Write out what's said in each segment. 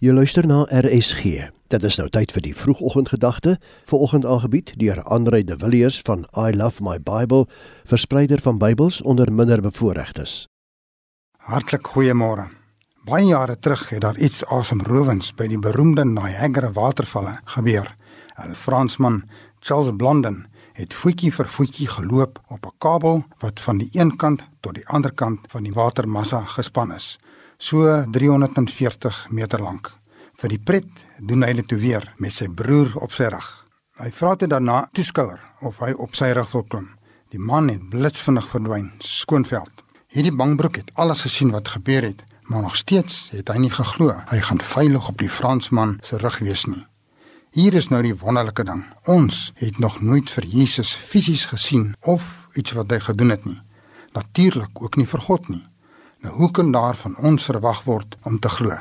Jy luister na RSG. Dit is nou tyd vir die vroegoggendgedagte, vanoggend aangebied deur Andre de Villiers van I Love My Bible, verspreider van Bybels onder minderbevoorregtes. Hartlik goeiemôre. Baie jare terug het daar iets asemrowends by die beroemde Niagara watervalle gebeur. 'n Fransman, Charles Blondin, het voetjie vir voetjie geloop op 'n kabel wat van die een kant tot die ander kant van die watermassa gespan is so 340 meter lank. Vir die pret doen hy dit toe weer met sy broer op sy rug. Hy vra dit daarna toeskouer of hy op sy rug wil klim. Die man het blitsvinnig verdwyn, skoonveld. Hierdie bangbroek het alles gesien wat gebeur het, maar nog steeds het hy nie geglo hy gaan veilig op die Fransman se rug wees nie. Hier is nou die wonderlike ding. Ons het nog nooit vir Jesus fisies gesien of iets wat hy gedoen het nie. Natuurlik ook nie vir God nie. Nou hoe kan daar van ons verwag word om te glo?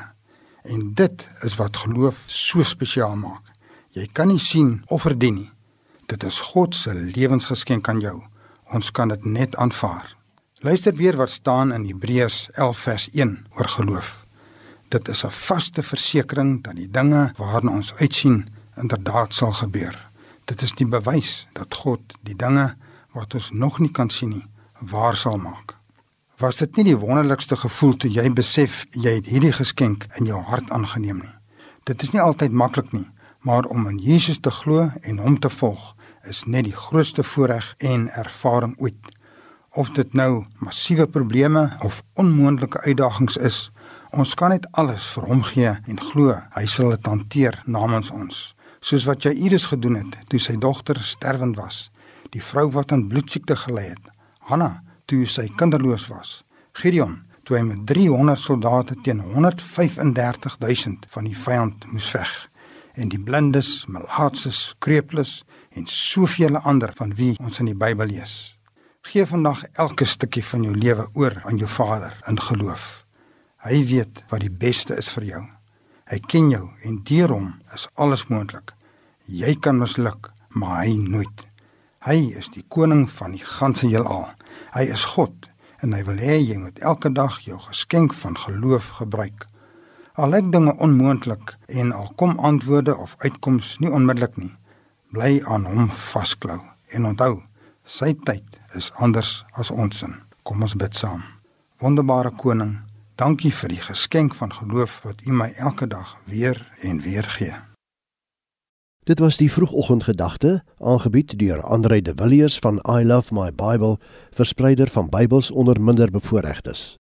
En dit is wat geloof so spesiaal maak. Jy kan nie sien of verdien nie. Dit is God se lewensgeskenk aan jou. Ons kan dit net aanvaar. Luister weer wat staan in Hebreërs 11 vers 1 oor geloof. Dit is 'n vaste versekering dat die dinge waarna ons uitsien inderdaad sal gebeur. Dit is die bewys dat God die dinge wat ons nog nie kan sien nie, waar sal maak. Was dit nie die wonderlikste gevoel toe jy besef jy het hierdie geskenk in jou hart aangeneem nie? Dit is nie altyd maklik nie, maar om in Jesus te glo en hom te volg is net die grootste voorreg en ervaring ooit. Of dit nou massiewe probleme of onmoontlike uitdagings is, ons kan net alles vir hom gee en glo hy sal dit hanteer namens ons. Soos wat jy Iris gedoen het toe sy dogter sterwend was, die vrou wat aan bloedsiekte gely het. Hanna toe sy kinderloos was. Gideon toe hy met 300 soldate teen 135000 van die vyand moes veg en die blindes, malaatses, kreuples en soveel ander van wie ons in die Bybel lees. Geef vandag elke stukkie van jou lewe oor aan jou Vader in geloof. Hy weet wat die beste is vir jou. Hy ken jou en deur hom is alles moontlik. Jy kan misluk, maar hy nooit. Hy is die koning van die ganse heelal. Hy is God en hy wil hê jy moet elke dag jou geskenk van geloof gebruik. Al lyk dinge onmoontlik en al kom antwoorde of uitkomste nie onmiddellik nie, bly aan hom vasklou en onthou, sy tyd is anders as ons sin. Kom ons bid saam. Wonderbare koning, dankie vir die geskenk van geloof wat U my elke dag weer en weer gee. Dit was die vroegoggendgedagte, aangebied deur Andre de Villiers van I Love My Bible, verspreider van Bybels onder minderbevoorregtes.